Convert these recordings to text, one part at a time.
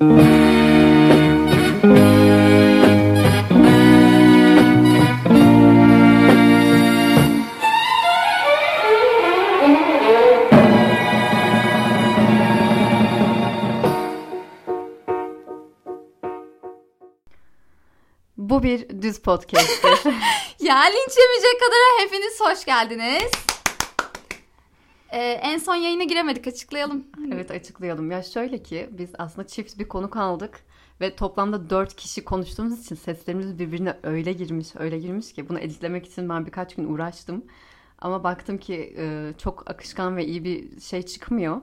Bu bir düz podcast'tir. ya linç yemeyecek kadar hepiniz hoş geldiniz. Ee, en son yayına giremedik açıklayalım. evet açıklayalım. Ya şöyle ki biz aslında çift bir konu kaldık ve toplamda dört kişi konuştuğumuz için seslerimiz birbirine öyle girmiş öyle girmiş ki bunu editlemek için ben birkaç gün uğraştım. Ama baktım ki e, çok akışkan ve iyi bir şey çıkmıyor.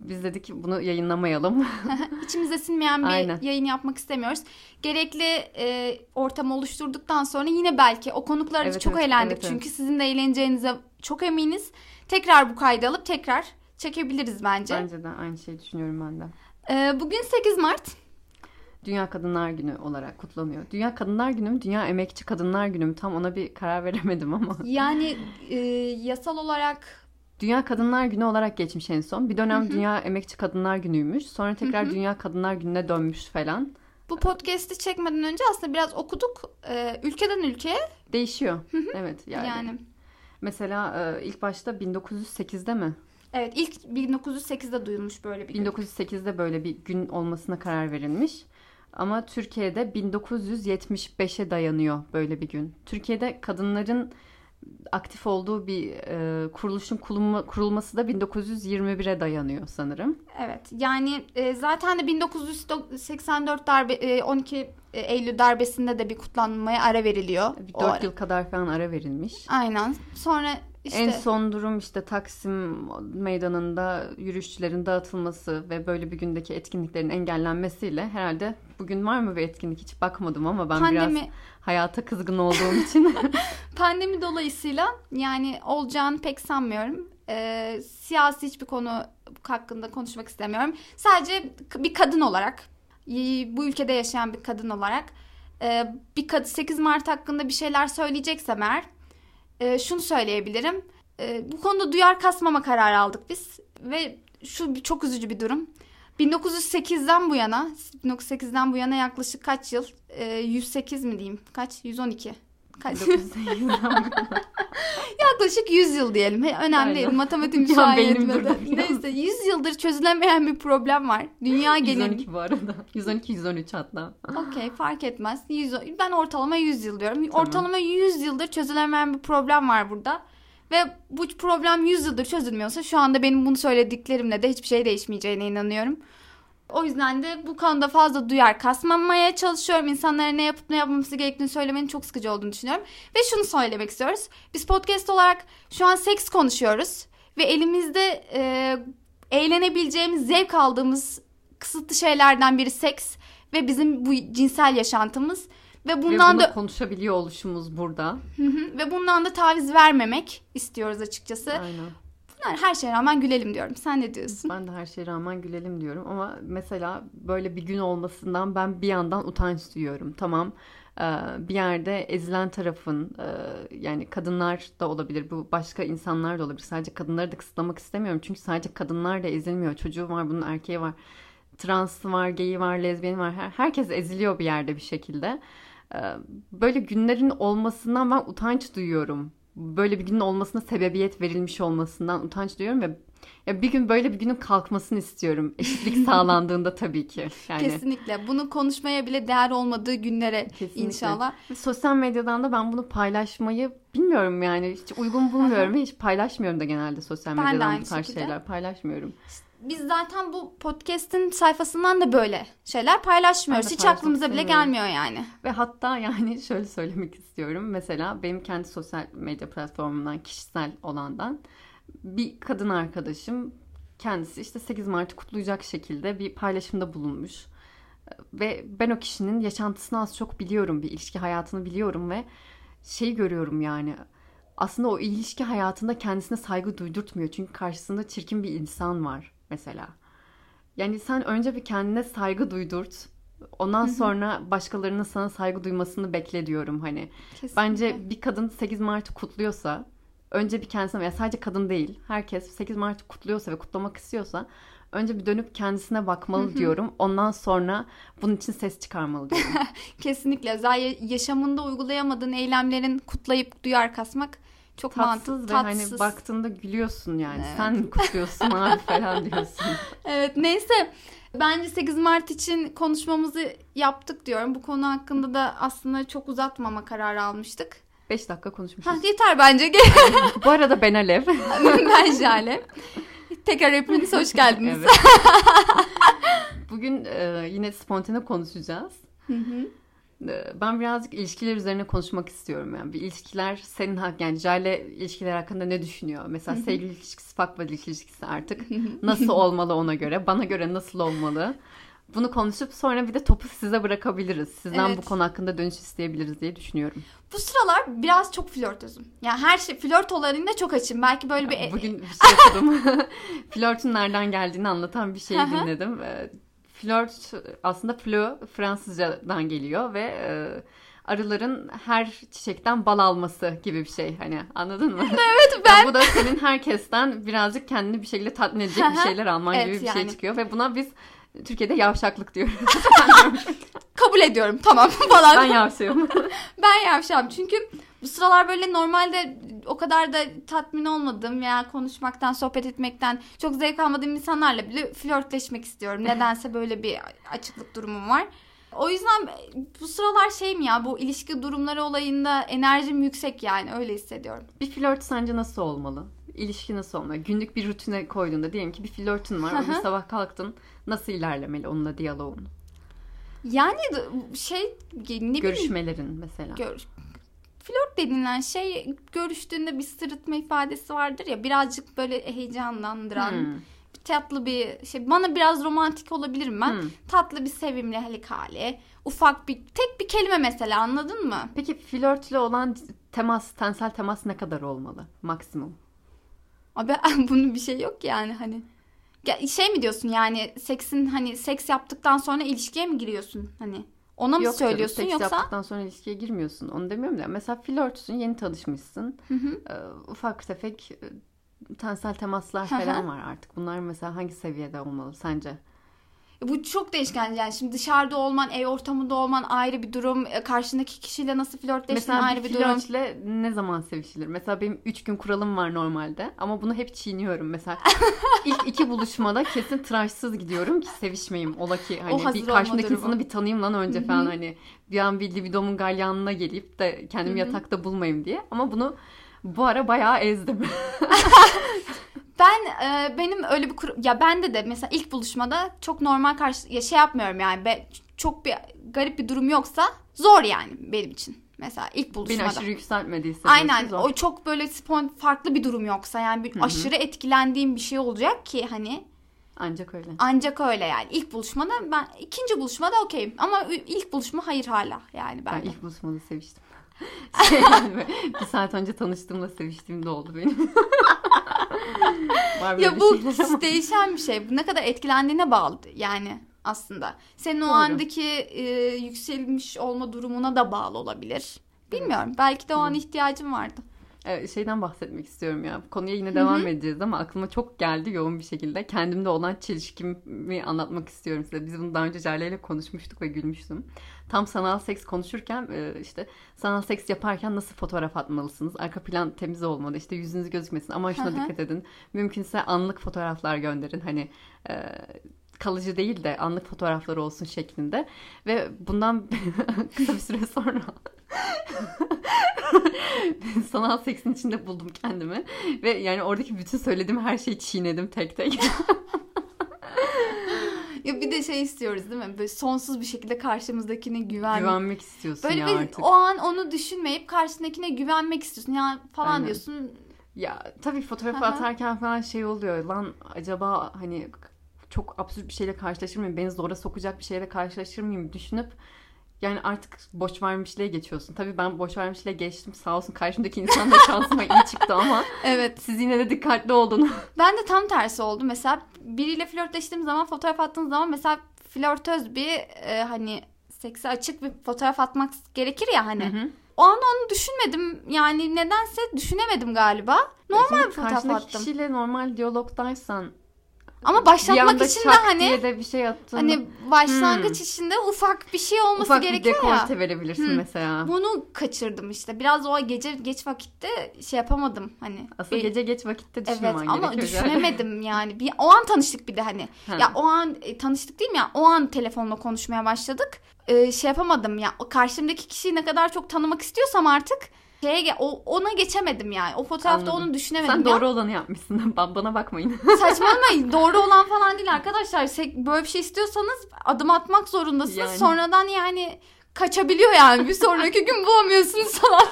Biz dedik ki bunu yayınlamayalım. İçimize sinmeyen bir Aynen. yayın yapmak istemiyoruz. Gerekli e, ortamı oluşturduktan sonra yine belki o konuklarla Evet, çok evet, eğlendik. evet, evet. Çünkü sizin de eğleneceğinize çok eminiz. Tekrar bu kaydı alıp tekrar çekebiliriz bence. Bence de aynı şeyi düşünüyorum ben de. Ee, bugün 8 Mart. Dünya Kadınlar Günü olarak kutlanıyor. Dünya Kadınlar Günü mü, Dünya Emekçi Kadınlar Günü mü? Tam ona bir karar veremedim ama. Yani e, yasal olarak Dünya Kadınlar Günü olarak geçmiş en son. Bir dönem Dünya Emekçi Kadınlar Günü'ymüş. Sonra tekrar Dünya Kadınlar Günü'ne dönmüş falan. bu podcast'i çekmeden önce aslında biraz okuduk. Ee, ülkeden ülkeye Değişiyor. Evet yani. yani. Mesela e, ilk başta 1908'de mi? Evet ilk 1908'de duyulmuş böyle bir gün. 1908'de böyle bir gün olmasına karar verilmiş. Ama Türkiye'de 1975'e dayanıyor böyle bir gün. Türkiye'de kadınların aktif olduğu bir e, kuruluşun kurulma, kurulması da 1921'e dayanıyor sanırım. Evet yani e, zaten de 1984 darbe e, 12 Eylül darbesinde de bir kutlanmaya ara veriliyor. Bir O 4 ara. yıl kadar falan ara verilmiş. Aynen. Sonra işte En son durum işte Taksim meydanında yürüyüşçülerin dağıtılması ve böyle bir gündeki etkinliklerin engellenmesiyle herhalde bugün var mı bir etkinlik hiç bakmadım ama ben biraz pandemi hayata kızgın olduğum için pandemi dolayısıyla yani olacağını pek sanmıyorum. E, siyasi hiçbir konu hakkında konuşmak istemiyorum. Sadece bir kadın olarak bu ülkede yaşayan bir kadın olarak e, bir kadın 8 Mart hakkında bir şeyler söyleyeceksem eğer e, şunu söyleyebilirim. E, bu konuda duyar kasmama kararı aldık biz ve şu çok üzücü bir durum. 1908'den bu yana, 1908'den bu yana yaklaşık kaç yıl? E, 108 mi diyeyim? Kaç? 112. Kaç? 1908'den Yaklaşık 100 yıl diyelim. Önemli değil. Matematik müsaade etmedi. Neyse 100 yıldır çözülemeyen bir problem var. Dünya genelinde. 112 bu arada. 112 113 hatta. Okey fark etmez. 100, ben ortalama 100 yıl diyorum. Tamam. Ortalama 100 yıldır çözülemeyen bir problem var burada. Ve bu problem 100 yıldır çözülmüyorsa şu anda benim bunu söylediklerimle de hiçbir şey değişmeyeceğine inanıyorum. O yüzden de bu konuda fazla duyar kasmamaya çalışıyorum. İnsanlara ne yapıp ne yapmaması gerektiğini söylemenin çok sıkıcı olduğunu düşünüyorum. Ve şunu söylemek istiyoruz. Biz podcast olarak şu an seks konuşuyoruz. Ve elimizde e, eğlenebileceğimiz, zevk aldığımız kısıtlı şeylerden biri seks. Ve bizim bu cinsel yaşantımız. Ve bundan Ve da konuşabiliyor oluşumuz burada. Hı hı. ve bundan da taviz vermemek istiyoruz açıkçası. Aynen. Yani her şeye rağmen gülelim diyorum. Sen ne diyorsun? Ben de her şeye rağmen gülelim diyorum ama mesela böyle bir gün olmasından ben bir yandan utanç duyuyorum. Tamam bir yerde ezilen tarafın yani kadınlar da olabilir bu başka insanlar da olabilir. Sadece kadınları da kısıtlamak istemiyorum çünkü sadece kadınlar da ezilmiyor. Çocuğu var bunun erkeği var. Transı var, geyi var, lezbiyeni var. Her, herkes eziliyor bir yerde bir şekilde. Böyle günlerin olmasından ben utanç duyuyorum. Böyle bir günün olmasına sebebiyet verilmiş olmasından utanç duyuyorum ve ya bir gün böyle bir günün kalkmasını istiyorum. Eşitlik sağlandığında tabii ki. Yani Kesinlikle. Bunu konuşmaya bile değer olmadığı günlere Kesinlikle. inşallah. sosyal medyadan da ben bunu paylaşmayı bilmiyorum yani hiç uygun bulmuyorum hiç paylaşmıyorum da genelde sosyal medyadan bu tarz şekilde. şeyler paylaşmıyorum. Biz zaten bu podcast'in sayfasından da böyle şeyler paylaşmıyoruz. Hiç aklımıza bile gelmiyor yani. Ve hatta yani şöyle söylemek istiyorum. Mesela benim kendi sosyal medya platformumdan, kişisel olandan bir kadın arkadaşım kendisi işte 8 Mart'ı kutlayacak şekilde bir paylaşımda bulunmuş. Ve ben o kişinin yaşantısını az çok biliyorum, bir ilişki hayatını biliyorum ve şeyi görüyorum yani. Aslında o ilişki hayatında kendisine saygı duydurtmuyor. Çünkü karşısında çirkin bir insan var mesela. Yani sen önce bir kendine saygı duydurt. Ondan sonra başkalarının sana saygı duymasını bekle diyorum hani. Kesinlikle. Bence bir kadın 8 Mart'ı kutluyorsa önce bir kendisine veya sadece kadın değil herkes 8 Mart'ı kutluyorsa ve kutlamak istiyorsa önce bir dönüp kendisine bakmalı diyorum. Ondan sonra bunun için ses çıkarmalı diyorum. Kesinlikle. Zaten yaşamında uygulayamadığın eylemlerin kutlayıp duyar kasmak çok Tatsız mantıklı. ve Tatsız. hani baktığında gülüyorsun yani. Evet. Sen mi kutluyorsun abi falan diyorsun. Evet neyse. Bence 8 Mart için konuşmamızı yaptık diyorum. Bu konu hakkında da aslında çok uzatmama kararı almıştık. 5 dakika konuşmuşuz. Ha, yeter bence. Bu arada ben Alev. ben Jale. Tekrar hepiniz hoş geldiniz. Evet. Bugün e, yine spontane konuşacağız. Hı hı. E, Ben birazcık ilişkiler üzerine konuşmak istiyorum. Yani bir ilişkiler senin hak yani Jale ilişkiler hakkında ne düşünüyor? Mesela sevgili ilişkisi, fuck ilişkisi artık nasıl olmalı ona göre? Bana göre nasıl olmalı? Bunu konuşup sonra bir de topu size bırakabiliriz. Sizden Evet. bu konu hakkında dönüş isteyebiliriz diye düşünüyorum. Bu sıralar biraz çok flörtözüm. Yani her şey flört olayında çok açım. Belki böyle bir... e, Bugün bir şey okudum. Flörtün nereden geldiğini anlatan bir şey dinledim. Flört aslında flö Fransızcadan geliyor ve e, arıların her çiçekten bal alması gibi bir şey. Hani anladın mı? Evet Yani ben... bu da senin herkesten birazcık kendini bir şekilde tatmin edecek bir şeyler alman Evet, gibi bir şey yani. çıkıyor ve buna biz Türkiye'de yavşaklık diyoruz. Kabul ediyorum tamam falan. ben yavşayım. Ben yavşam çünkü bu sıralar böyle normalde o kadar da tatmin olmadığım veya konuşmaktan, sohbet etmekten çok zevk almadığım insanlarla bile flörtleşmek istiyorum. Nedense böyle bir açıklık durumum var. O yüzden bu sıralar şey mi ya bu ilişki durumları olayında enerjim yüksek yani öyle hissediyorum. Bir flört sence nasıl olmalı? İlişki nasıl olmalı? Günlük bir rutine koyduğunda diyelim ki bir flörtün var. Hı. sabah kalktın. Nasıl ilerlemeli onunla diyaloğun? Yani şey ne bileyim Görüşmelerin mesela. Gör- Flört denilen şey görüştüğünde bir sırıtma ifadesi vardır ya birazcık böyle heyecanlandıran Hmm. tatlı bir şey bana biraz romantik olabilirim ben Hmm. tatlı bir sevimli hali ufak bir tek bir kelime mesela anladın mı? Peki flörtle olan temas, tensel temas ne kadar olmalı? Maksimum. Abi bunun bir şey yok yani hani şey mi diyorsun yani seksin hani seks yaptıktan sonra ilişkiye mi giriyorsun hani ona mı Yok canım, söylüyorsun seks yoksa yaptıktan sonra ilişkiye girmiyorsun. Onu demiyorum da. Mesela flörtsün, yeni tanışmışsın. Hı hı. Ee, ufak tefek e, tensel temaslar falan var artık. Bunlar mesela hangi seviyede olmalı sence? Bu çok değişken yani şimdi dışarıda olman, ev ortamında olman ayrı bir durum. E, Karşındaki kişiyle nasıl flörtleştiğin Mesela ayrı bir bir durum. flörtle ne zaman sevişilir? Mesela benim 3 gün kuralım var normalde ama bunu hep çiğniyorum. Mesela ilk iki buluşmada kesin tıraşsız gidiyorum ki sevişmeyeyim. Ola ki hani bir karşımdaki insanı bir tanıyayım lan önce Hı hı. falan hani bir an bir libidomun galyanına gelip de kendimi Hı hı. yatakta bulmayayım diye. Ama bunu bu ara bayağı ezdim. Ben e, benim öyle bir kur- ya bende de mesela ilk buluşmada çok normal karşı ya şey yapmıyorum yani be, çok bir garip bir durum yoksa zor yani benim için. Mesela ilk Beni buluşmada. aşırı yükseltmediyse. Aynen zor. o çok böyle spon farklı bir durum yoksa yani bir Hı hı. aşırı etkilendiğim bir şey olacak ki hani Ancak öyle. ancak öyle yani ilk buluşmada ben ikinci buluşmada okeyim ama ilk buluşma hayır hala yani Ben ben. ilk buluşmada seviştim. Şey yani bir saat önce tanıştığımda seviştiğim de oldu benim. Var Ya bu ama. değişen bir şey. Bu ne kadar etkilendiğine bağlı yani aslında. Senin o Doğru. andaki e, yükselmiş olma durumuna da bağlı olabilir. Bilmiyorum. Belki de o an ihtiyacım vardı. Ee, şeyden bahsetmek istiyorum ya. Konuya yine devam edeceğiz ama aklıma çok geldi yoğun bir şekilde. Kendimde olan çelişkimi anlatmak istiyorum size. Biz bunu daha önce Jale ile konuşmuştuk ve gülmüştüm. Tam sanal seks konuşurken e, işte sanal seks yaparken nasıl fotoğraf atmalısınız? Arka plan temiz olmalı. işte yüzünüz gözükmesin. Ama şuna dikkat edin. Mümkünse anlık fotoğraflar gönderin. Hani e, kalıcı değil de anlık fotoğraflar olsun şeklinde. Ve bundan kısa bir süre sonra sanal seksin içinde buldum kendimi. Ve yani oradaki bütün söylediğim her şeyi çiğnedim tek tek. De şey istiyoruz değil mi? Böyle sonsuz bir şekilde karşımızdakine güven. Güvenmek istiyorsun Böyle ya bir artık. o an onu düşünmeyip karşındakine güvenmek istiyorsun. Ya falan Aynen. diyorsun. Ya tabii fotoğrafı atarken falan şey oluyor. Lan acaba hani çok absürt bir şeyle karşılaşır mıyım? Beni zora sokacak bir şeyle karşılaşır mıyım? Düşünüp yani artık boş vermişliğe geçiyorsun. Tabii ben boş vermişliğe geçtim. Sağ olsun karşımdaki insan da şansıma iyi çıktı ama Evet. siz yine de dikkatli olun. Ben de tam tersi oldu. Mesela biriyle flörtleştiğim zaman fotoğraf attığım zaman mesela flörtöz bir e, hani seksi açık bir fotoğraf atmak gerekir ya hani. Hı hı. O an onu düşünmedim. Yani nedense düşünemedim galiba. Normal Şimdi bir fotoğraf karşındaki attım. kişiyle normal diyalogdaysan Ama bir başlatmak anda için de hani de bir şey attın. hani başlangıç Hmm. içinde ufak bir şey olması ufak bir gerekiyor ya. dekolte verebilirsin Hmm. mesela. Bunu kaçırdım işte. Biraz o gece geç vakitte şey yapamadım hani. Aslında Bir- gece geç vakitte Evet düşünmemen ama gerekiyor. düşünemedim yani. Bir, o an tanıştık bir de hani. Ha. Ya o an e, tanıştık değil mi ya? O an telefonla konuşmaya başladık. Ee, şey yapamadım ya. Karşımdaki kişiyi ne kadar çok tanımak istiyorsam artık şeye o, ona geçemedim yani. O fotoğrafta Anladım. onu düşünemedim. Sen ya. doğru olanı yapmışsın. Ba- Bana bakmayın. Saçmalamayın. Doğru olan falan değil arkadaşlar. Se- Böyle bir şey istiyorsanız adım atmak zorundasınız. Yani. Sonradan yani kaçabiliyor yani. Bir sonraki gün bulamıyorsunuz falan.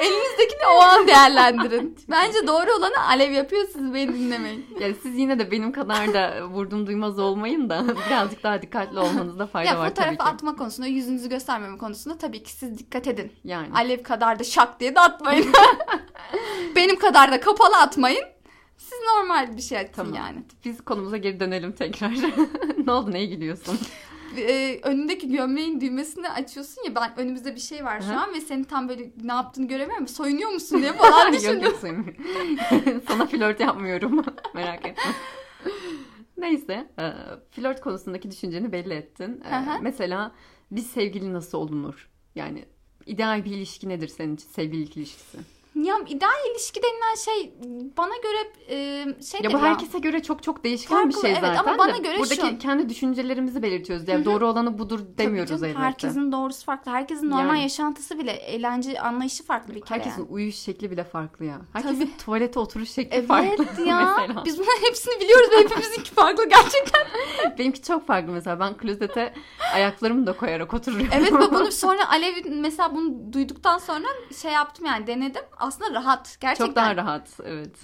Elinizdekini o an değerlendirin. Bence doğru olanı Alev yapıyor siz beni dinlemeyin. yani siz yine de benim kadar da vurdum duymaz olmayın da birazcık daha dikkatli olmanızda fayda ya var tabii fotoğrafı ki. atma konusunda, yüzünüzü göstermeme konusunda tabii ki siz dikkat edin. Yani. Alev kadar da şak diye de atmayın. Benim kadar da kapalı atmayın. Siz normal bir şey atın Tamam. yani. Biz konumuza geri dönelim tekrar. ne oldu neye gülüyorsun? Ee, önündeki gömleğin düğmesini açıyorsun ya ben önümüzde bir şey var şu Hı. an ve senin tam böyle ne yaptığını göremiyorum. Soyunuyor musun diye falan yok düşündüm. yok sevmiyorum. Sana flört yapmıyorum. Merak etme. Neyse. e, flört konusundaki düşünceni belli ettin. E, mesela bir sevgili nasıl olunur? Yani ideal bir ilişki nedir senin için? Sevgililik ilişkisi. Ya ideal ilişki denilen şey bana göre e, şey Ya bu herkese göre çok çok değişken bir Farklı, şey evet, zaten. ama bana de göre Buradaki şu. kendi düşüncelerimizi belirtiyoruz. Yani doğru olanı budur demiyoruz Tabii canım, elbette. Herkesin doğrusu farklı. Herkesin normal Yani. yaşantısı bile eğlence anlayışı farklı bir kere. Herkesin yani. uyuş şekli bile farklı ya. Herkesin Tabii. tuvalete oturuş şekli Evet farklı ya. mesela. Biz bunların hepsini biliyoruz ve hepimizinki farklı gerçekten. Benimki çok farklı mesela. Ben klozete ayaklarımı da koyarak oturuyorum. Evet ve bunu sonra Alev mesela bunu duyduktan sonra şey yaptım yani denedim. Aslında rahat. Gerçekten. Çok daha rahat evet.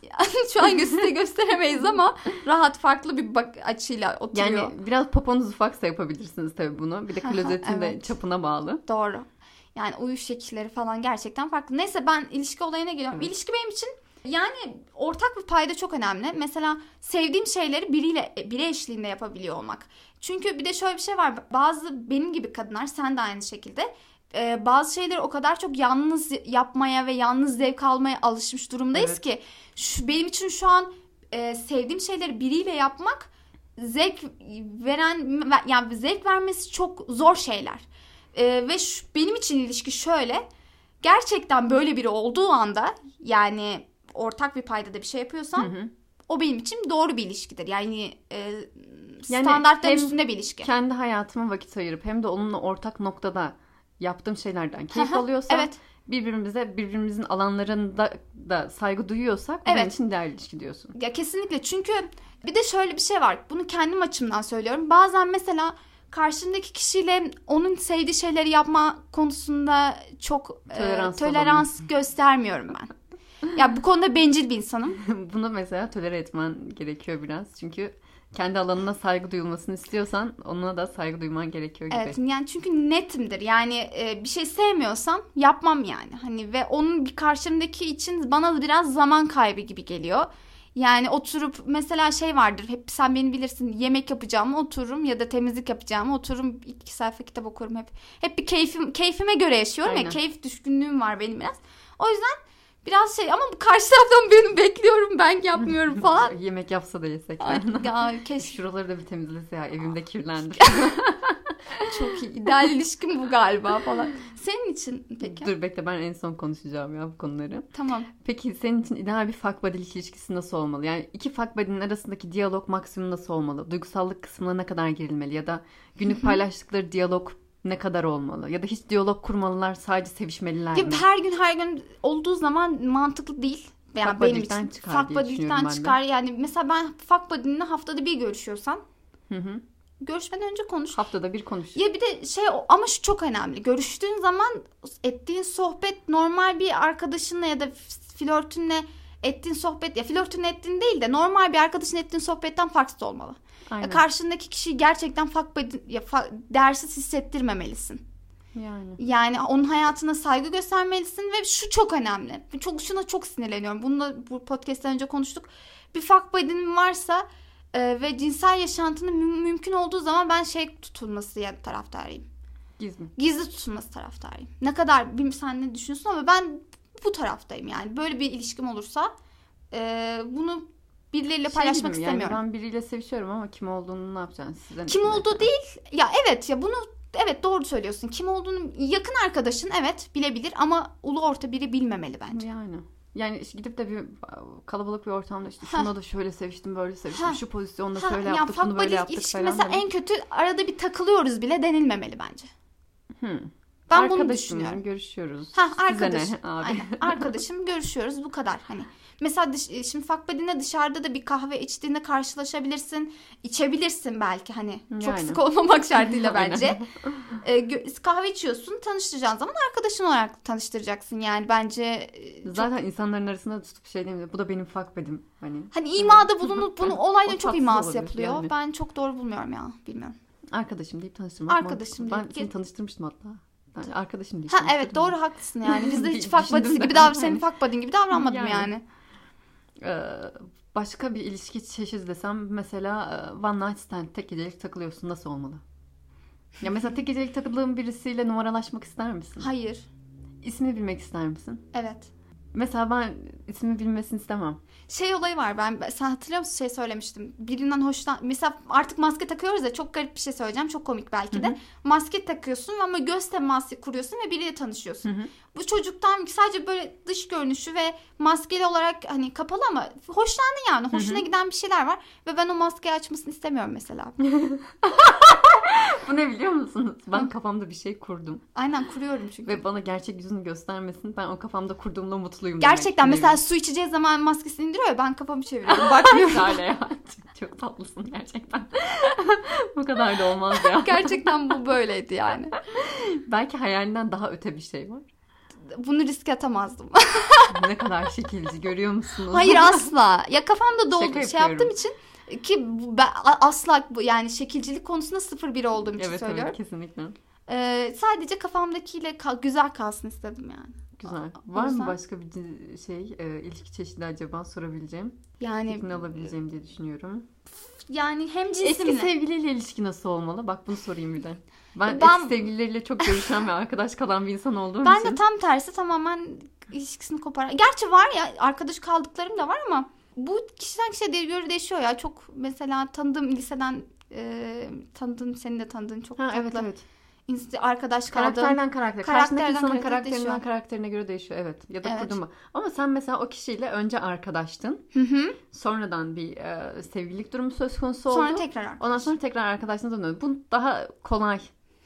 Şu an size gösteremeyiz ama rahat farklı bir bak açıyla oturuyor. Yani biraz poponuz ufaksa yapabilirsiniz tabii bunu. Bir de klozetin de evet. çapına bağlı. Doğru. Yani uyuş şekilleri falan gerçekten farklı. Neyse ben ilişki olayına geliyorum. Evet. İlişki benim için yani ortak bir payda çok önemli. Mesela sevdiğim şeyleri biriyle biri eşliğinde yapabiliyor olmak. Çünkü bir de şöyle bir şey var. Bazı benim gibi kadınlar sen de aynı şekilde e, bazı şeyleri o kadar çok yalnız yapmaya ve yalnız zevk almaya alışmış durumdayız Evet. ki şu, benim için şu an e, sevdiğim şeyleri biriyle yapmak zevk veren yani zevk vermesi çok zor şeyler. E, ve şu, benim için ilişki şöyle gerçekten böyle biri olduğu anda yani ortak bir paydada bir şey yapıyorsam Hı hı. o benim için doğru bir ilişkidir. Yani, e, Yani standartların hem üstünde bir ilişki. Kendi hayatıma vakit ayırıp hem de onunla ortak noktada yaptığım şeylerden keyif alıyorsam evet. birbirimize birbirimizin alanlarında da saygı duyuyorsak Evet. benim için ideal ilişki diyorsun. Ya kesinlikle çünkü bir de şöyle bir şey var. Bunu kendim açımdan söylüyorum. Bazen mesela karşımdaki kişiyle onun sevdiği şeyleri yapma konusunda çok e, Tolerans tolerans göstermiyorum ben. Ya bu konuda bencil bir insanım. Bunu mesela tolere etmen gerekiyor biraz. Çünkü kendi alanına saygı duyulmasını istiyorsan ona da saygı duyman gerekiyor gibi. Evet yani çünkü netimdir. Yani e, bir şey sevmiyorsam yapmam yani. Hani ve onun bir karşımdaki için bana biraz zaman kaybı gibi geliyor. Yani oturup mesela şey vardır. Hep sen beni bilirsin. Yemek yapacağım otururum ya da temizlik yapacağım otururum iki sayfa kitap okurum hep. Hep bir keyfim keyfime göre yaşıyorum Aynen. ya. Keyif düşkünlüğüm var benim biraz. O yüzden biraz şey ama karşı taraftan benim bekliyorum ben yapmıyorum falan. Yemek yapsa da yesek. Ay, ya keşke Şuraları da bir temizlese ya evimde kirlendi. çok iyi. İdeal ilişkim bu galiba falan. Senin için peki? Dur bekle ben en son konuşacağım ya bu konuları. Tamam. Peki senin için ideal bir fuck buddy'lik ilişkisi nasıl olmalı? Yani iki fuck buddy'nin arasındaki diyalog maksimum nasıl olmalı? Duygusallık kısmına ne kadar girilmeli? Ya da günlük paylaştıkları diyalog ne kadar olmalı? Ya da hiç diyalog kurmalılar sadece sevişmeliler Ya mi? her gün her gün olduğu zaman mantıklı değil. Yani Fuck benim için çıkar fuck de. çıkar. Yani mesela ben fuck buddy'ninle haftada bir görüşüyorsam Hı hı. görüşmeden önce konuş. Haftada bir konuş. Ya bir de şey ama şu çok önemli. Görüştüğün zaman ettiğin sohbet normal bir arkadaşınla ya da flörtünle ettiğin sohbet ya flörtünle ettiğin değil de normal bir arkadaşın ettiğin sohbetten farksız olmalı. Aynen. Karşındaki kişiyi gerçekten fuck buddy, değersiz hissettirmemelisin. Yani. Yani onun hayatına saygı göstermelisin ve şu çok önemli. Çok şuna çok sinirleniyorum. Bunu da bu podcast'ten önce konuştuk. Bir fuck buddy'nin varsa e, ve cinsel yaşantının mü- mümkün olduğu zaman ben şey tutulması ya taraftarıyım. Gizli. Gizli tutulması taraftarıyım. Ne kadar bilmiyorum sen ne düşünüyorsun ama ben bu taraftayım yani. Böyle bir ilişkim olursa e, bunu birileriyle Şey paylaşmak gibi mi? istemiyorum. Yani ben biriyle sevişiyorum ama kim olduğunu ne yapacaksın size? ne Kim olduğu değil. Ya evet ya bunu evet doğru söylüyorsun. Kim olduğunu yakın arkadaşın evet bilebilir ama ulu orta biri bilmemeli bence. Yani. Yani işte gidip de bir kalabalık bir ortamda işte şuna da şöyle seviştim böyle seviştim Ha. şu pozisyonda Ha, şöyle yani yaptık fuck bunu böyle yaptık falan. mesela en kötü arada bir takılıyoruz bile denilmemeli bence. Hmm. Ben bunu düşünüyorum. görüşüyoruz. Ha Size arkadaş. ne abi? Aynen. Arkadaşım görüşüyoruz bu kadar hani. Mesela dış, e, şimdi fuck buddy'ne dışarıda da bir kahve içtiğinde karşılaşabilirsin. içebilirsin belki hani. Çok Yani. sık olmamak şartıyla bence. E, gö- kahve içiyorsun tanıştıracağın zaman arkadaşın olarak tanıştıracaksın yani bence. e, çok- Zaten insanların arasında tutup şey demiyor. Bu da benim fuck bedim. Hani Hani imada bulunup bunu olayla çok iması olabilir yapılıyor. yani. Ben çok doğru bulmuyorum ya. Bilmiyorum. arkadaşım deyip tanıştırmak Arkadaşım mantıklı. Ben deyip seni tanıştırmıştım hatta. Yani arkadaşım deyip Ha evet doğru haklısın yani. Biz de hiç fuck buddy'si gibi davran senin fuck gibi davranmadım Yani. yani. Ee, başka bir ilişki çeşidi desem mesela e, one night stand tek gecelik takılıyorsun nasıl olmalı? Ya mesela tek gecelik takıldığın birisiyle numaralaşmak ister misin? Hayır. İsmini bilmek ister misin? Evet. Mesela ben ismini bilmesini istemem. Şey olayı var ben sen hatırlıyor musun şey söylemiştim. Birinden hoşlan mesela artık maske takıyoruz ya çok garip bir şey söyleyeceğim. Çok komik belki de. Hı hı. Maske takıyorsun ama göz teması kuruyorsun ve biriyle tanışıyorsun. Hı hı. Bu çocuktan sadece böyle dış görünüşü ve maskeli olarak hani kapalı ama hoşlandı yani. Hoşuna giden bir şeyler var ve ben o maskeyi açmasını istemiyorum mesela. Bu ne biliyor musunuz? Ben kafamda bir şey kurdum. Aynen kuruyorum çünkü. Ve bana gerçek yüzünü göstermesin. Ben o kafamda kurduğumda mutluyum demek. Gerçekten Ne mesela su içeceği zaman maskesini indiriyor ya ben kafamı çeviriyorum. Bakmıyorum. Öyle ya. Çok, çok tatlısın gerçekten. Bu kadar da olmaz ya. Gerçekten bu böyleydi yani. Belki hayalinden daha öte bir şey var. Bunu riske atamazdım. Ne kadar şekilci görüyor musunuz? Hayır asla. Ya kafamda doldu Şaka şey yapıyorum. yaptığım için ki ben asla yani şekilcilik konusunda sıfır biri olduğum için Evet söylüyorum. evet kesinlikle. Ee, sadece kafamdakiyle kal- güzel kalsın istedim yani. Güzel. Var mı başka bir şey e, ilişki çeşidi acaba sorabileceğim? Yani Fikrini alabileceğim diye düşünüyorum. yani hem Eski cisimle sevgiliyle ilişki nasıl olmalı? Bak bunu sorayım bir de. Ben, Ben- eski sevgilileriyle çok görüşen ve arkadaş kalan bir insan olduğum ben için. de tam tersi tamamen ilişkisini kopar. Gerçi var ya arkadaş kaldıklarım da var ama bu kişiden kişiye göre değişiyor ya. Çok mesela tanıdığım liseden e, tanıdığın senin de tanıdığın çok Ha, tatlı evet evet. arkadaş kaldığım. Karakterden karakter. Karakterden Karşındaki insanın karakterinden değişiyor. karakterine göre değişiyor. Evet. Ya da Evet. kurduğun Ama sen mesela o kişiyle önce arkadaştın. Hı hı. Sonradan bir e, sevgililik durumu söz konusu oldu. Sonra tekrar arkadaş. Ondan sonra tekrar arkadaşlığına dönüyor. Bu daha kolay.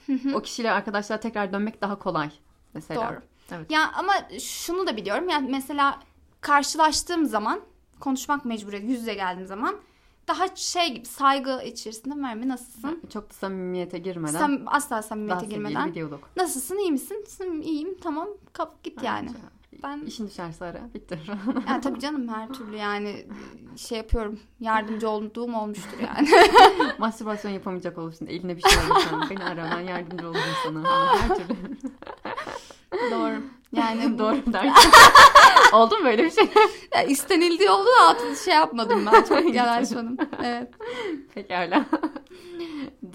Hı hı. O kişiyle arkadaşlar tekrar dönmek daha kolay. Mesela. Doğru. Evet. Ya ama şunu da biliyorum. Yani mesela karşılaştığım zaman konuşmak mecburiyeti yüz yüze geldiğim zaman daha şey gibi saygı içerisinde Merve nasılsın? Çok da samimiyete girmeden. Sam asla daha samimiyete sevgili girmeden. diyalog. Nasılsın iyi misin? "Sım, İyiyim tamam kap git yani. Evet. Ben İşin düşerse ara. Bitti. yani tabii canım her türlü yani şey yapıyorum. Yardımcı olduğum olmuştur yani. Mastürbasyon yapamayacak olursun. Eline bir şey alırsan. Beni ara ben yardımcı olurum sana. Her türlü. Doğru. Yani Doğru dersin. Oldu mu böyle bir şey? ya istenildiği oldu da altını şey yapmadım ben. Çok yanaşmadım. Evet. Pekala.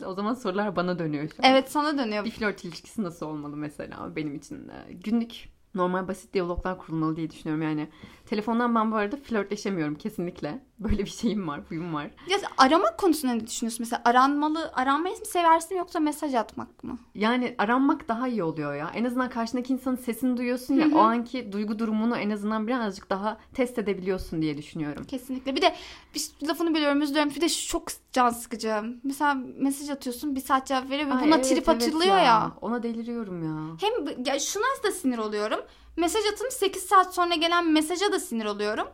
o zaman sorular bana dönüyor şu an. Evet sana dönüyor. Bir flört ilişkisi nasıl olmalı mesela benim için? Ee, Günlük normal basit diyaloglar kurulmalı diye düşünüyorum yani. Telefondan ben bu arada flörtleşemiyorum kesinlikle. Böyle bir şeyim var, huyum var. Ya aramak konusunda ne düşünüyorsun? Mesela aranmalı, aranmayı mı seversin yoksa mesaj atmak mı? Yani aranmak daha iyi oluyor ya. En azından karşındaki insanın sesini duyuyorsun ya. Hı hı. O anki duygu durumunu en azından birazcık daha test edebiliyorsun diye düşünüyorum. Kesinlikle. Bir de bir lafını biliyorum özlüyorum. Bir de çok can sıkıcı. Mesela mesaj atıyorsun bir saat cevap veriyor ve Ay, buna evet, trip evet atılıyor ya. Ona deliriyorum ya. Hem ya şuna da sinir oluyorum. Mesaj atım 8 saat sonra gelen mesaja da sinir oluyorum.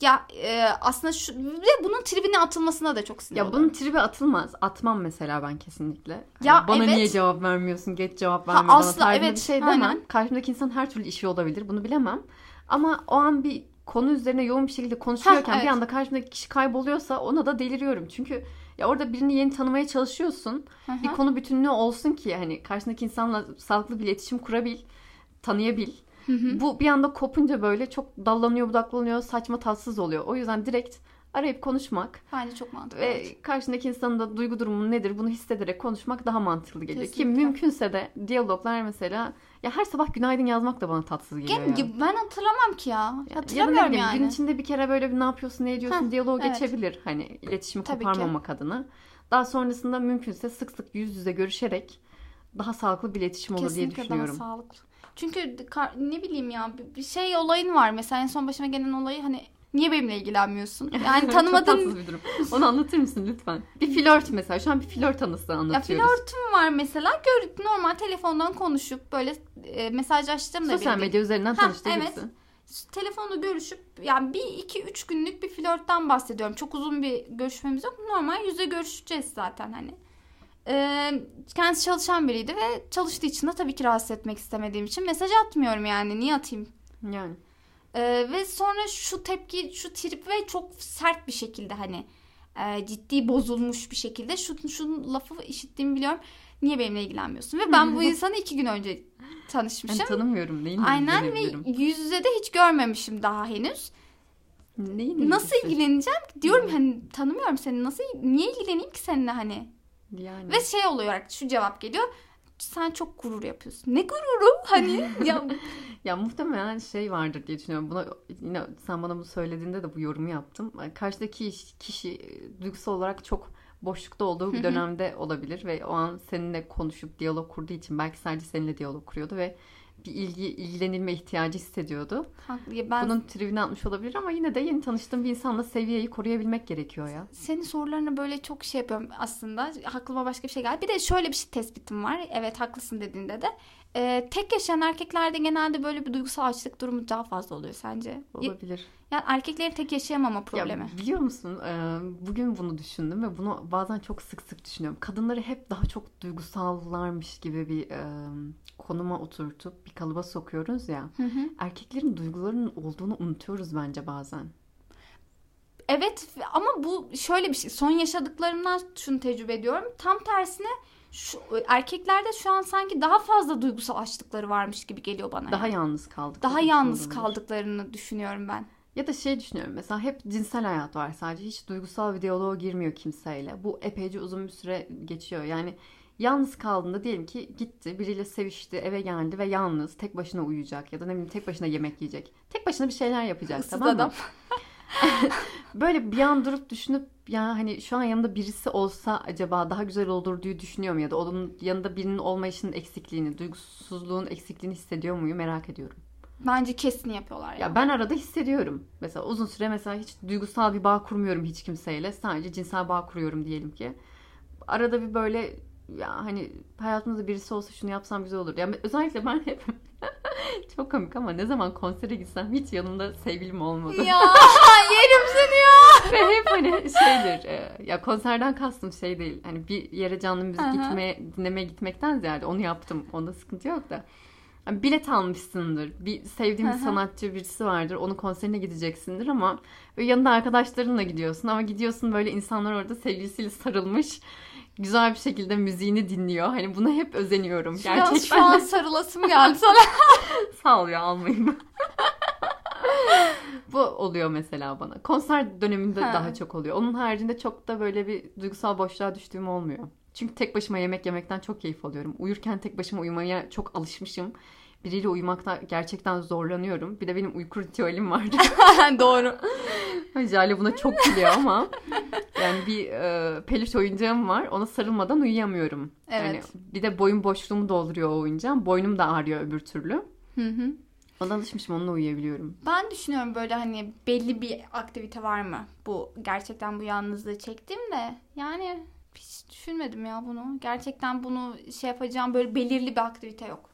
Ya e, aslında şu ve bunun tribine atılmasına da çok sinir Ya oluyorum. bunun tribi atılmaz. Atmam mesela ben kesinlikle. Hani Ya bana evet. niye cevap vermiyorsun? Geç cevap Ha, verme bana. asla, evet, bir şey demem. Karşımdaki insan her türlü işi olabilir. Bunu bilemem. Ama o an bir konu üzerine yoğun bir şekilde konuşuyorken evet. bir anda karşımdaki kişi kayboluyorsa ona da deliriyorum. Çünkü ya orada birini yeni tanımaya çalışıyorsun. Hı hı. Bir konu bütünlüğü olsun ki hani karşındaki insanla sağlıklı bir iletişim kurabil, tanıyabil. Hı hı. Bu bir anda kopunca böyle çok dallanıyor budaklanıyor saçma tatsız oluyor. O yüzden direkt arayıp konuşmak Bence çok mantıklı. ve karşındaki insanın da duygu durumu nedir bunu hissederek konuşmak daha mantıklı geliyor. Ki Kesinlikle. mümkünse de diyaloglar mesela ya her sabah günaydın yazmak da bana tatsız geliyor Gene- ya. ben hatırlamam ki ya. Ya- ya Hatırlamıyorum bileyim, yani. Gün içinde bir kere böyle bir ne yapıyorsun, ne ediyorsun Heh, diyaloğu evet. geçebilir. Hani iletişimi Tabii ki. koparmamak adına. Daha sonrasında mümkünse sık sık yüz yüze görüşerek daha sağlıklı bir iletişim olur diye Kesinlikle düşünüyorum. daha sağlıklı. Çünkü ne bileyim ya bir- şey olayın var. Mesela en son başıma gelen olayı hani niye benimle ilgilenmiyorsun? Yani Çok tanımadığın tatsız bir durum. Onu anlatır mısın lütfen? Bir flört mesela. Şu an bir flört anısı ya anlatıyoruz. flörtüm var mesela. Gör, normal telefondan konuşup böyle e, mesajlaştım da Sosyal medya üzerinden tanıştığı evet. birisi. Telefonda görüşüp yani bir iki üç günlük bir flörtten bahsediyorum. Çok uzun bir görüşmemiz yok. Normal yüzde görüşeceğiz zaten hani. Kendisi çalışan biriydi ve çalıştığı için de tabii ki rahatsız etmek istemediğim için mesaj atmıyorum yani. Niye atayım? Yani. Ee, ve sonra şu tepki, şu trip ve çok sert bir şekilde hani e, ciddi bozulmuş bir şekilde şu, şu lafı işittiğimi biliyorum. Niye benimle ilgilenmiyorsun? Ve ben bu insanı iki gün önce Ben tanışmışım. tanımıyorum. Neyin Aynen ve yüz yüze de hiç görmemişim daha henüz. Neyin Nasıl ilgileneceğim? Diyorum hani tanımıyorum seni. Nasıl niye ilgileneyim ki seninle hani? Yani. Ve şey oluyor şu cevap geliyor. Sen çok gurur yapıyorsun. Ne gururu? Hani ya Ya muhtemelen şey vardır diye düşünüyorum. Buna yine sen bana bunu söylediğinde de bu yorumu yaptım. Karşıdaki kişi duygusal olarak çok boşlukta olduğu bir dönemde olabilir ve o an seninle konuşup diyalog kurduğu için belki sadece seninle diyalog kuruyordu ve bir ilgi ilgilenilme ihtiyacı hissediyordu. Haklı. ben Bunun tribine atmış olabilir ama yine de yeni tanıştığım bir insanla seviyeyi koruyabilmek gerekiyor ya. senin sorularını böyle çok şey yapıyorum aslında. Aklıma başka bir şey geldi. Bir de şöyle bir şey tespitim var. Evet haklısın dediğinde de. Ee, tek yaşayan erkeklerde genelde böyle bir duygusal açlık durumu daha fazla oluyor sence? Olabilir. Yani erkeklerin tek yaşayamama problemi. Ya biliyor musun e, bugün bunu düşündüm ve bunu bazen çok sık sık düşünüyorum. Kadınları hep daha çok duygusallarmış gibi bir e, konuma oturtup bir kalıba sokuyoruz ya. Hı hı. Erkeklerin duygularının olduğunu unutuyoruz bence bazen. Evet ama bu şöyle bir şey. Son yaşadıklarımdan şunu tecrübe ediyorum. Tam tersine şu, erkeklerde şu an sanki daha fazla duygusal açlıkları varmış gibi geliyor bana. Daha yani. yalnız kaldık. daha yalnız kaldıklarını düşünüyorum ben. Ya da şey düşünüyorum mesela hep cinsel hayat var sadece hiç duygusal bir diyaloğa girmiyor kimseyle. Bu epeyce uzun bir süre geçiyor. Yani yalnız kaldığında diyelim ki gitti biriyle sevişti eve geldi ve yalnız tek başına uyuyacak ya da ne bileyim tek başına yemek yiyecek. Tek başına bir şeyler yapacak Issız tamam mı? adam. Böyle bir an durup düşünüp ya hani şu an yanında birisi olsa acaba daha güzel olur diye düşünüyorum ya da onun yanında birinin olmayışının eksikliğini, duygusuzluğun eksikliğini hissediyor muyum merak ediyorum. Bence kesin yapıyorlar ya. Ya ben arada hissediyorum. Mesela uzun süre mesela hiç duygusal bir bağ kurmuyorum hiç kimseyle. Sadece cinsel bağ kuruyorum diyelim ki. Arada bir böyle ya hani hayatımızda birisi olsa şunu yapsam güzel olur. Yani özellikle ben hep çok komik ama ne zaman konsere gitsem hiç yanımda sevgilim olmadı. ya yerim seni ya. Ve hep hani şeydir e, ya konserden kastım şey değil. Hani bir yere canlı müzik gitmeye, dinlemeye gitmekten ziyade onu yaptım. Onda sıkıntı yok da. Hani bilet almışsındır. Bir sevdiğin bir sanatçı birisi vardır. Onun konserine gideceksindir ama yanında arkadaşlarınla gidiyorsun ama gidiyorsun böyle insanlar orada sevgilisiyle sarılmış. Güzel bir şekilde müziğini dinliyor. Hani buna hep özeniyorum. Gerçekten. şu an sarılasım geldi sana. Sağ ol ya almayayım. Bu oluyor mesela bana. Konser döneminde Ha. daha çok oluyor. Onun haricinde çok da böyle bir duygusal boşluğa düştüğüm olmuyor. Çünkü tek başıma yemek yemekten çok keyif alıyorum. Uyurken tek başıma uyumaya çok alışmışım. Biriyle uyumakta gerçekten zorlanıyorum. Bir de benim uyku ritüelim var. Doğru. Jale buna çok gülüyor ama yani bir e, peluş oyuncağım var. Ona sarılmadan uyuyamıyorum. Evet. Yani bir de boyun boşluğumu dolduruyor o oyuncağım. Boynum da ağrıyor öbür türlü. Hı hı. Ona alışmışım onunla uyuyabiliyorum. Ben düşünüyorum böyle hani belli bir aktivite var mı? Bu gerçekten bu yalnızlığı çektim de yani hiç düşünmedim ya bunu. Gerçekten bunu şey yapacağım böyle belirli bir aktivite yok.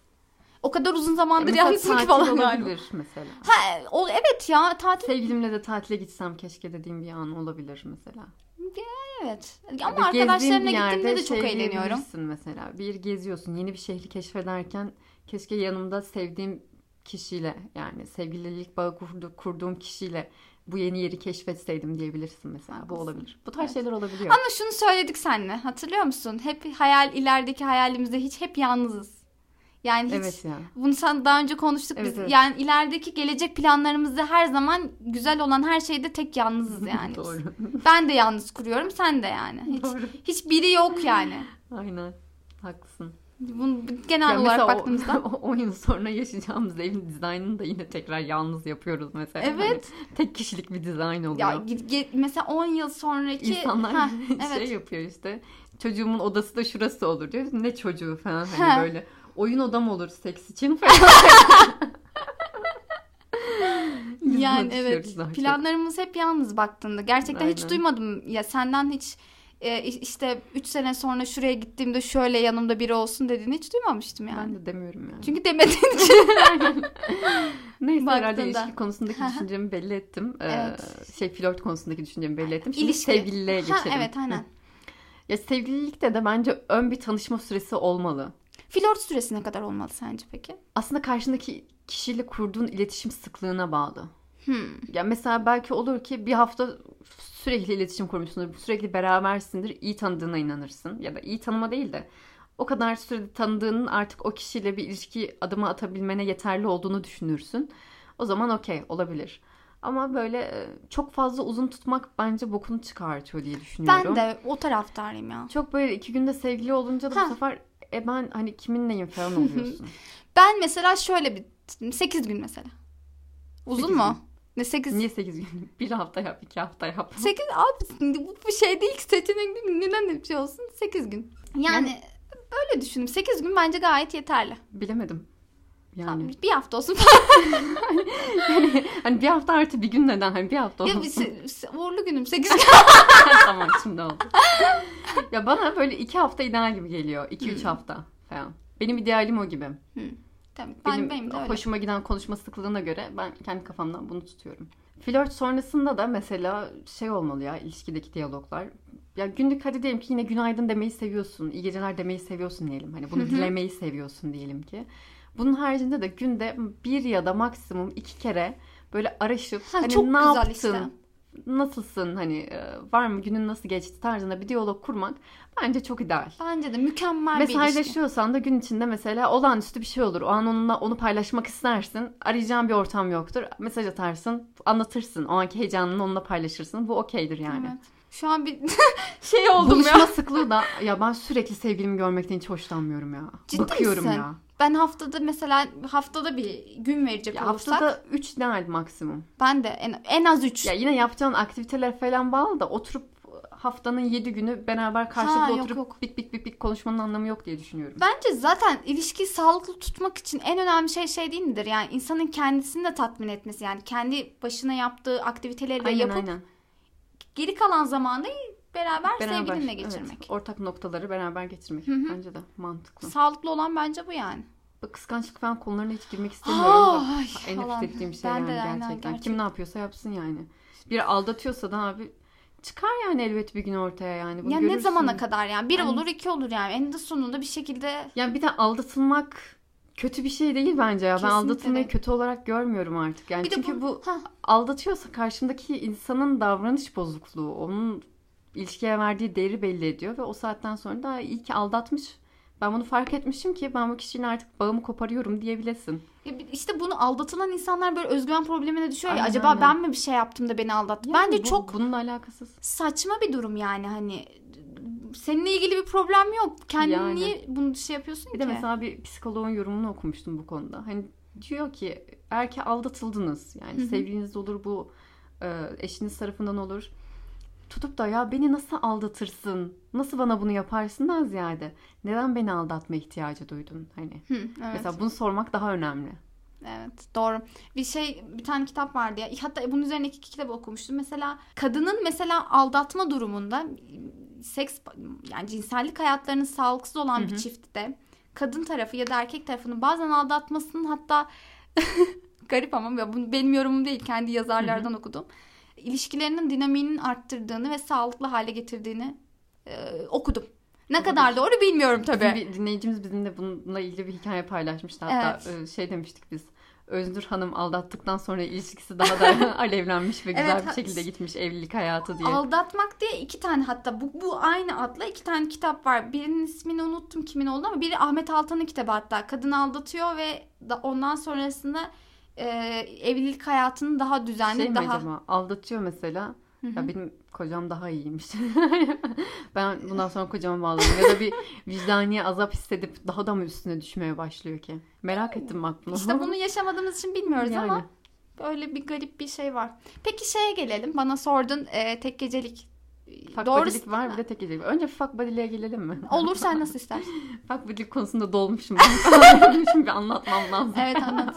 O kadar uzun zamandır Mesela yalnızım ki falan olabilir mesela. Ha, o, evet ya tatil Sevgilimle de tatile gitsem keşke dediğim bir an olabilir mesela. evet. Ama arkadaşlarımla bir yerde gittiğimde de çok şey eğleniyorum. mesela. Bir geziyorsun, yeni bir şehri keşfederken keşke yanımda sevdiğim kişiyle yani sevgililik bağı kurdu, kurduğum kişiyle bu yeni yeri keşfetseydim diyebilirsin mesela. Bu olabilir. Bu tarz Evet. şeyler olabiliyor. Ama şunu söyledik seninle hatırlıyor musun? Hep hayal ilerideki hayalimizde hiç hep yalnızız. Yani hiç Evet ya. bunu sen daha önce konuştuk Evet, biz. evet. Yani ilerideki gelecek planlarımızda her zaman güzel olan her şeyde tek yalnızız yani. Doğru. Ben de yalnız kuruyorum, sen de yani. Hiç Doğru. hiç biri yok yani. Aynen. Haklısın. Bunu genel Ya olarak baktığımızda. o, 10 yıl sonra yaşayacağımız evin dizaynını da yine tekrar yalnız yapıyoruz mesela. Evet. Hani tek kişilik bir dizayn oluyor. Ya mesela 10 yıl sonraki İnsanlar Heh, şey evet. yapıyor işte. Çocuğumun odası da şurası olur diyor. Ne çocuğu falan hani Heh. böyle. Oyun odam olur seks için falan. Yani evet. Planlarımız hep yalnız baktığında. Gerçekten hiç Aynen. duymadım ya senden hiç e, işte 3 sene sonra şuraya gittiğimde şöyle yanımda biri olsun dediğini hiç duymamıştım yani. Ben de demiyorum yani. Çünkü demediğin için. Neyse herhalde Baktığında. ilişki konusundaki düşüncemi belli ettim. Ee, Evet. Şey flört konusundaki düşüncemi belli ettim. Şimdi İlişki. sevgililiğe Ha, geçelim. evet aynen. Hı. Ya sevgililikte de bence ön bir tanışma süresi olmalı. Flört süresi ne kadar olmalı sence peki? Aslında karşındaki kişiyle kurduğun iletişim sıklığına bağlı. Hmm. Ya mesela belki olur ki bir hafta sürekli iletişim kurmuşsundur, sürekli berabersindir, iyi tanıdığına inanırsın. Ya da iyi tanıma değil de o kadar sürede tanıdığının artık o kişiyle bir ilişki adımı atabilmene yeterli olduğunu düşünürsün. O zaman okey olabilir. Ama böyle e, çok fazla uzun tutmak bence bokunu çıkartıyor diye düşünüyorum. Ben de o taraftarıyım ya. Çok böyle iki günde sevgili olunca da Ha. bu sefer e ben hani kimin neyim falan oluyorsun. Ben mesela şöyle bir 8 gün mesela. Uzun mu? Ne 8? Niye 8 gün? Bir hafta yap, iki hafta yap. 8 abi bu şey değil ki seçenek değil. Neden bir şey olsun? 8 gün. Yani, Yani- öyle düşündüm. 8 gün bence gayet yeterli. Bilemedim. Yani. Tamam, bir hafta olsun. Hani bir hafta artı bir gün neden? Hani bir hafta ya olsun. bir, se- uğurlu günüm 8 gün. tamam şimdi oldu. ya bana böyle iki hafta ideal gibi geliyor. İki Hmm. üç hafta falan. Benim idealim o gibi. Tamam, ben, Benim, benim de öyle. hoşuma giden konuşma sıklığına göre ben kendi kafamdan bunu tutuyorum. Flört sonrasında da mesela şey olmalı ya ilişkideki diyaloglar. Ya günlük hadi diyelim ki yine günaydın demeyi seviyorsun. iyi geceler demeyi seviyorsun diyelim. Hani bunu dilemeyi seviyorsun diyelim ki. Bunun haricinde de günde bir ya da maksimum iki kere böyle araşıp Ha, hani çok ne güzel yaptın? işte. Nasılsın hani e, var mı günün nasıl geçti tarzında bir diyalog kurmak bence çok ideal. Bence de mükemmel bir ilişki. Mesajlaşıyorsan da gün içinde mesela olağanüstü bir şey olur. O an onunla onu paylaşmak istersin. Arayacağın bir ortam yoktur. Mesaj atarsın, anlatırsın. O anki heyecanını onunla paylaşırsın. Bu okeydir yani. Evet. Şu an bir şey oldum Buluşma ya. sıklığı da ya ben sürekli sevgilimi görmekten hiç hoşlanmıyorum ya. Ciddi Bakıyorum misin? ya. Ben haftada mesela haftada bir gün verecek ya olursak haftada 3 ideal maksimum. ben de en, en az 3. Ya yine yapacağın aktiviteler falan bağlı da oturup haftanın 7 günü beraber karşılıklı Ha, yok, oturup yok. bik bik bik bik konuşmanın anlamı yok diye düşünüyorum. Bence zaten ilişkiyi sağlıklı tutmak için en önemli şey şey değil midir? Yani insanın kendisini de tatmin etmesi. Yani kendi başına yaptığı aktiviteleri de yapıp aynen. geri kalan zamanı beraber, Beraber, sevgilinle evet, geçirmek. ortak noktaları beraber geçirmek. Hı hı. Bence de mantıklı. Sağlıklı olan bence bu yani. Bu kıskançlık falan konularına hiç girmek istemiyorum. da. Ay, en falan. nefret ettiğim şey Ben yani de aynen, gerçekten. gerçekten. Kim ne yapıyorsa yapsın yani. Biri aldatıyorsa da abi çıkar yani elbet bir gün ortaya yani. Bunu Ya ne zamana kadar yani? Bir Yani- olur iki olur yani. Eninde sonunda bir şekilde Yani bir de aldatılmak kötü bir şey değil bence ya. Ben Kesinlikle aldatılmayı değil. kötü olarak görmüyorum artık. Yani bir çünkü bu, Hah, aldatıyorsa karşındaki insanın davranış bozukluğu, onun ilişkiye verdiği değeri belli ediyor ve o saatten sonra da iyi ki aldatmış. Ben bunu fark etmişim ki ben bu kişiyle artık bağımı koparıyorum diyebilesin. Ya bir- işte bunu aldatılan insanlar böyle özgüven problemine düşüyor ya. Aynen, Acaba aynen. ben mi bir şey yaptım da beni aldattı? Yani Bence bu- çok bununla alakasız. saçma bir durum yani hani seninle ilgili bir problem yok. Kendini Yani. niye bunu şey yapıyorsun Bir ki? de mesela bir psikoloğun yorumunu okumuştum bu konuda. Hani diyor ki eğer ki aldatıldınız yani Hı hı. sevgiliniz olur bu e, eşiniz tarafından olur. Tutup da ya beni nasıl aldatırsın? Nasıl bana bunu yaparsından ziyade neden beni aldatma ihtiyacı duydun? Hani Hı, evet. mesela bunu sormak daha önemli. Evet doğru. Bir şey bir tane kitap vardı ya. Hatta bunun üzerine iki kitap okumuştum. Mesela kadının mesela aldatma durumunda seks yani cinsellik hayatlarının sağlıksız olan Hı bir çiftte kadın tarafı ya da erkek tarafının bazen aldatmasının hatta garip ama ya bu benim yorumum değil kendi yazarlardan okudum. İlişkilerinin dinamiğinin arttırdığını ve sağlıklı hale getirdiğini e, okudum. Ne Olabilir. kadar doğru bilmiyorum tabii. Bir dinleyicimiz bizimle bununla ilgili bir hikaye paylaşmıştı. Hatta e, şey demiştik biz. Öznur Hanım aldattıktan sonra ilişkisi daha da alevlenmiş ve güzel Evet, bir şekilde gitmiş evlilik hayatı diye. Aldatmak diye iki tane hatta bu, bu aynı adla iki tane kitap var. Birinin ismini unuttum kimin oldu ama biri Ahmet Altan'ın kitabı hatta. Kadın aldatıyor ve da ondan sonrasında e, evlilik hayatını daha düzenli, şey daha acaba aldatıyor mesela Hı hı. ya benim kocam daha iyiymiş ben bundan sonra kocama bağladım ya da bir vicdani azap hissedip daha da mı üstüne düşmeye başlıyor ki merak ettim bak bunu İşte bunu yaşamadığımız için bilmiyoruz Yani. ama böyle bir garip bir şey var. Peki şeye gelelim. Bana sordun e, tek gecelik. Fuck Doğru. body'lik var bir de tek gecelik. Önce fuck body'liğe gelelim mi? Olur sen nasıl istersen. fuck body'lik konusunda dolmuşum ben. Şimdi bir anlatmam lazım. Evet anlat.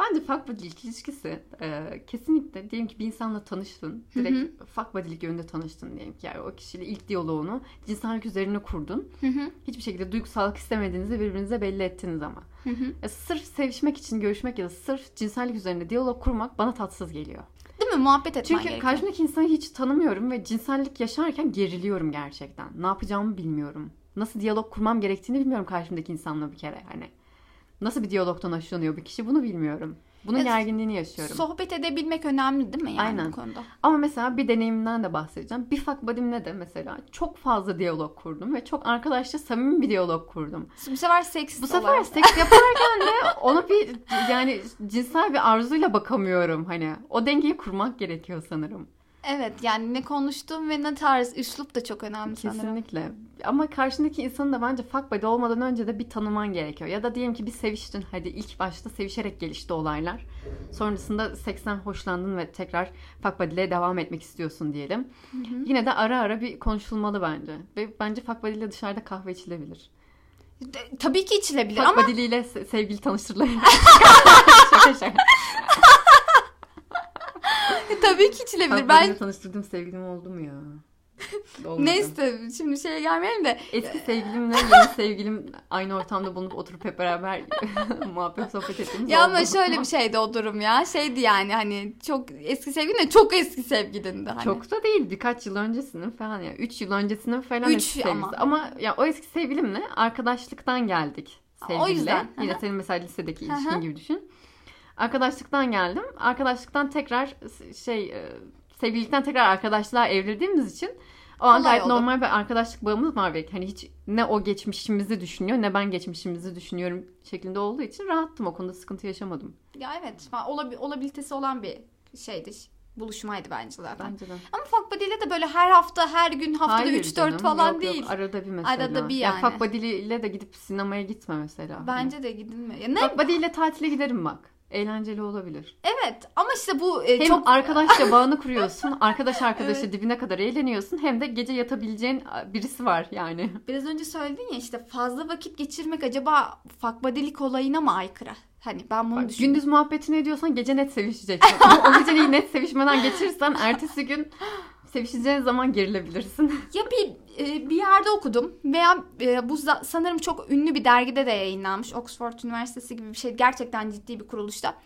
Bence fuck body'lik ilişkisi e, kesinlikle diyelim ki bir insanla tanıştın. Direkt fuck body'lik yönünde tanıştın diyelim ki. Yani o kişiyle ilk diyaloğunu cinsellik üzerine kurdun. Hı hı, Hiçbir şekilde duygusallık istemediğinizi birbirinize belli ettiniz ama. hı hı. Ya sırf sevişmek için görüşmek ya da sırf cinsellik üzerinde diyalog kurmak bana tatsız geliyor. Değil mi? Muhabbet etmen Çünkü gerekiyor. karşımdaki insanı hiç tanımıyorum ve cinsellik yaşarken geriliyorum gerçekten. Ne yapacağımı bilmiyorum. Nasıl diyalog kurmam gerektiğini bilmiyorum karşımdaki insanla bir kere hani. Nasıl bir diyalogtan hoşlanıyor bir kişi bunu bilmiyorum. Bunun Evet. gerginliğini yaşıyorum. Sohbet edebilmek önemli değil mi yani Aynen. bu konuda? Ama mesela bir deneyimimden de bahsedeceğim. Bir fuck buddy'mle de mesela çok fazla diyalog kurdum ve çok arkadaşça samimi bir diyalog kurdum. Bu sefer seksist Bu sefer olarak. seks yaparken de ona bir yani cinsel bir arzuyla bakamıyorum hani. O dengeyi kurmak gerekiyor sanırım. Evet yani ne konuştuğum ve ne tarz üslup da çok önemli sanırım. Kesinlikle. Ama karşındaki insanın da bence fuck buddy olmadan önce de bir tanıman gerekiyor. Ya da diyelim ki bir seviştin. Hadi ilk başta sevişerek gelişti olaylar. Sonrasında seksten hoşlandın ve tekrar fuck buddy'le devam etmek istiyorsun diyelim. Yine de ara ara bir konuşulmalı bence. Ve bence fuck dışarıda kahve içilebilir. De- Tabii ki içilebilir Fuck ama se- sevgili tanıştırılır. şaka şaka. Tabii ki içilebilir. Ben buddy'yle tanıştırdığım sevgilim oldu mu ya? Olmadı. neyse şimdi şeye gelmeyelim de Eski sevgilimle yeni sevgilim aynı ortamda bulunup oturup hep beraber muhabbet sohbet ettiğimiz ya ama şöyle bir şeydi o durum ya. Şeydi yani hani çok eski sevgilin de çok eski sevgilin de hani. Çok da değil birkaç yıl öncesinin falan ya. 3 yıl öncesinin falan Üç eski ama. Ama ya o eski sevgilimle arkadaşlıktan geldik O sevgiliyle. yüzden, Yine senin mesela lisedeki ilişkin gibi düşün. Arkadaşlıktan geldim. Arkadaşlıktan tekrar şey e, sevgililikten tekrar arkadaşlığa evrildiğimiz için o an gayet oldu. normal bir arkadaşlık bağımız var belki. Hani hiç ne o geçmişimizi düşünüyor ne ben geçmişimizi düşünüyorum şeklinde olduğu için rahattım o konuda sıkıntı yaşamadım. Ya evet olabi- olabilitesi olan bir şeydi. Buluşmaydı bence zaten. Bence de. Ama fuck buddy'yle de böyle her hafta her gün haftada Hayır 3-4 canım, falan yok, yok. değil. Arada bir mesela. Arada bir Ya yani. fuck buddy ile de gidip sinemaya gitme mesela. Bence de gidilmiyor. Ya ne? Fuck buddy ile tatile giderim bak. Eğlenceli olabilir. Evet ama işte bu e, Hem çok arkadaşça bağını kuruyorsun. Arkadaş arkadaşı dibine kadar eğleniyorsun. Hem de gece yatabileceğin birisi var yani. biraz önce söyledin ya işte fazla vakit geçirmek acaba fuck buddy'lik olayına mı aykırı? Hani ben bunu Bak, düşündüm. gündüz muhabbetini ediyorsan gece net sevişeceksin. o geceyi net sevişmeden geçirirsen ertesi gün sevişeceğin zaman gerilebilirsin. Ya bir e, bir yerde okudum veya e, bu sanırım çok ünlü bir dergide de yayınlanmış. Oxford Üniversitesi gibi bir şey. Gerçekten ciddi bir kuruluşta.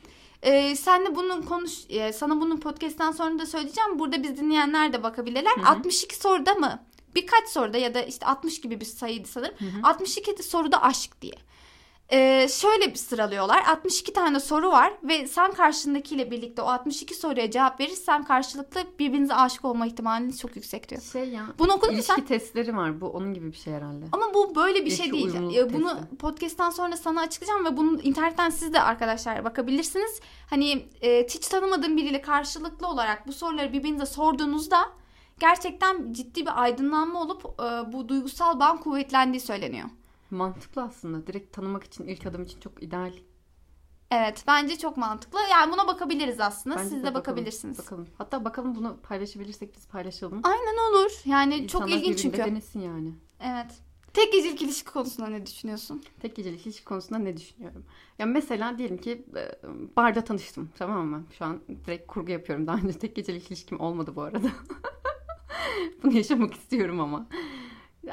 E, senle bunun konuş e, sana bunun podcast'ten sonra da söyleyeceğim. Burada biz dinleyenler de bakabilirler. Hı hı. 62 soruda mı? Birkaç soruda ya da işte 60 gibi bir sayıydı sanırım. 62 soruda aşk diye. Ee, şöyle bir sıralıyorlar. 62 tane soru var ve sen karşındakiyle birlikte o 62 soruya cevap verirsen karşılıklı birbirinize aşık olma ihtimaliniz çok yüksek diyor. Şey ya. Bunu okudun mu İlişki sen? testleri var. Bu onun gibi bir şey herhalde. Ama bu böyle bir İlişki şey değil. uyumluluk Ee, Bunu testi. podcast'tan sonra sana açıklayacağım ve bunu internetten siz de arkadaşlar bakabilirsiniz. Hani e, hiç tanımadığın biriyle karşılıklı olarak bu soruları birbirinize sorduğunuzda gerçekten ciddi bir aydınlanma olup e, bu duygusal bağın kuvvetlendiği söyleniyor. Mantıklı aslında. Direkt tanımak için ilk adım için çok ideal. Evet bence çok mantıklı. Yani buna bakabiliriz aslında. Bence Siz de, bakalım, bakabilirsiniz. Bakalım. Hatta bakalım bunu paylaşabilirsek biz paylaşalım. Aynen olur. Yani İnsanlar çok ilginç çünkü. denesin yani. Evet. Tek gecelik ilişki konusunda ne düşünüyorsun? Tek gecelik ilişki konusunda ne düşünüyorum? Ya mesela diyelim ki e, barda tanıştım tamam mı? Şu an direkt kurgu yapıyorum. Daha önce tek gecelik ilişkim olmadı bu arada. Bunu yaşamak istiyorum ama.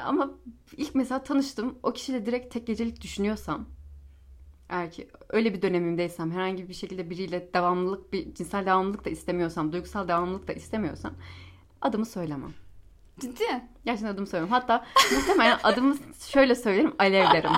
Ama ilk mesela tanıştım. O kişiyle direkt tek gecelik düşünüyorsam eğer ki öyle bir dönemimdeysem herhangi bir şekilde biriyle devamlılık bir cinsel devamlılık da istemiyorsam duygusal devamlılık da istemiyorsam adımı söylemem. Ciddi. Gerçekten adımı söylemem. Hatta muhtemelen adımı şöyle söylerim Alev derim.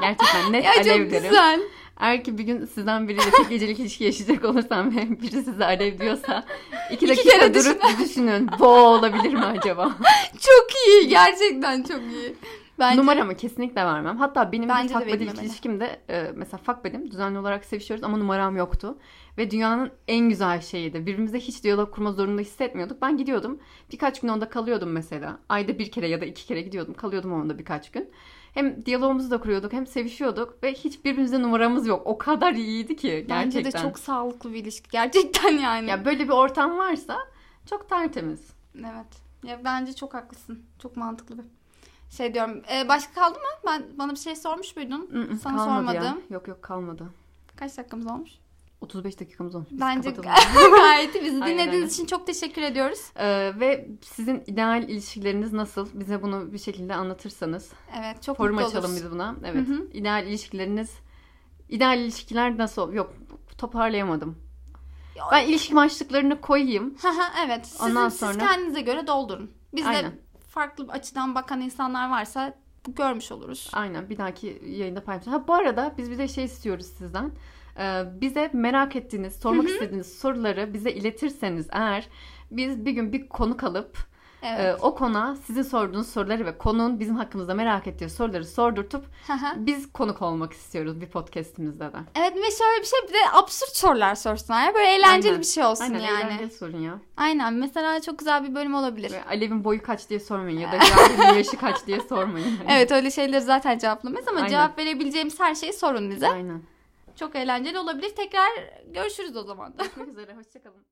Gerçekten net Ya Alev çok derim. güzel. Eğer ki bir gün sizden biriyle tek gecelik ilişki yaşayacak olursam ve biri sizi alev diyorsa iki dakika kere durup bir düşünün. Bu olabilir mi acaba? Çok iyi. Gerçekten çok iyi. Bence Numaramı kesinlikle vermem. Hatta benim Bence fuck buddy ilişkimde e, mesela fuck buddy'm düzenli olarak sevişiyoruz ama numaram yoktu. Ve dünyanın en güzel şeyiydi. Birbirimize hiç diyalog kurma zorunda hissetmiyorduk. Ben gidiyordum. Birkaç gün onda kalıyordum mesela. Ayda bir kere ya da iki kere gidiyordum. Kalıyordum onda birkaç gün. Hem diyalogumuzu da kuruyorduk hem sevişiyorduk. Ve hiç birbirimize numaramız yok. O kadar iyiydi ki gerçekten. bence de çok sağlıklı bir ilişki. Gerçekten yani. Ya böyle bir ortam varsa çok tertemiz. Evet. Ya bence çok haklısın. Çok mantıklı bir şey diyorum. Ee, başka kaldı mı? Ben bana bir şey sormuş muydun? Mm, mm, Sana kalmadı ya. sormadım. Yok yok kalmadı. Kaç dakikamız olmuş? 35 dakikamız olmuş. Biz Bence gayet. Bizi dinlediğiniz aynen. için çok teşekkür ediyoruz. Ee, ve sizin ideal ilişkileriniz nasıl? Bize bunu bir şekilde anlatırsanız. Evet çok Forum mutlu açalım oluruz. biz buna. Evet. Hı hı. İdeal ilişkileriniz ideal ilişkiler nasıl? Yok toparlayamadım. Ya- Ben ilişki başlıklarını koyayım. Evet. Sizin, Ondan Siz sonra- kendinize göre doldurun. Biz de Aynen. farklı bir açıdan bakan insanlar varsa görmüş oluruz. Aynen bir dahaki yayında paylaşacağım. Ha bu arada biz bir de şey istiyoruz sizden. Ee, bize merak ettiğiniz, sormak istediğiniz soruları bize iletirseniz eğer biz bir gün bir konuk alıp Evet. e, o konuğa sizin sorduğunuz soruları ve konunun bizim hakkımızda merak ettiği soruları sordurtup biz konuk olmak istiyoruz bir podcastimizde de. evet ve şöyle bir şey bir de absürt sorular sorsunlar. ya. Böyle eğlenceli Aynen. bir şey olsun Aynen yani. eğlenceli sorun ya. Aynen. Mesela çok güzel bir bölüm olabilir. Alev'in boyu kaç diye sormayın ya da Cahil'in yaşı kaç diye sormayın. Evet öyle şeyleri zaten cevaplamayız ama Aynen. cevap verebileceğimiz her şeyi sorun bize. Aynen. Çok eğlenceli olabilir. Tekrar görüşürüz o zaman. Görüşmek üzere. Hoşçakalın.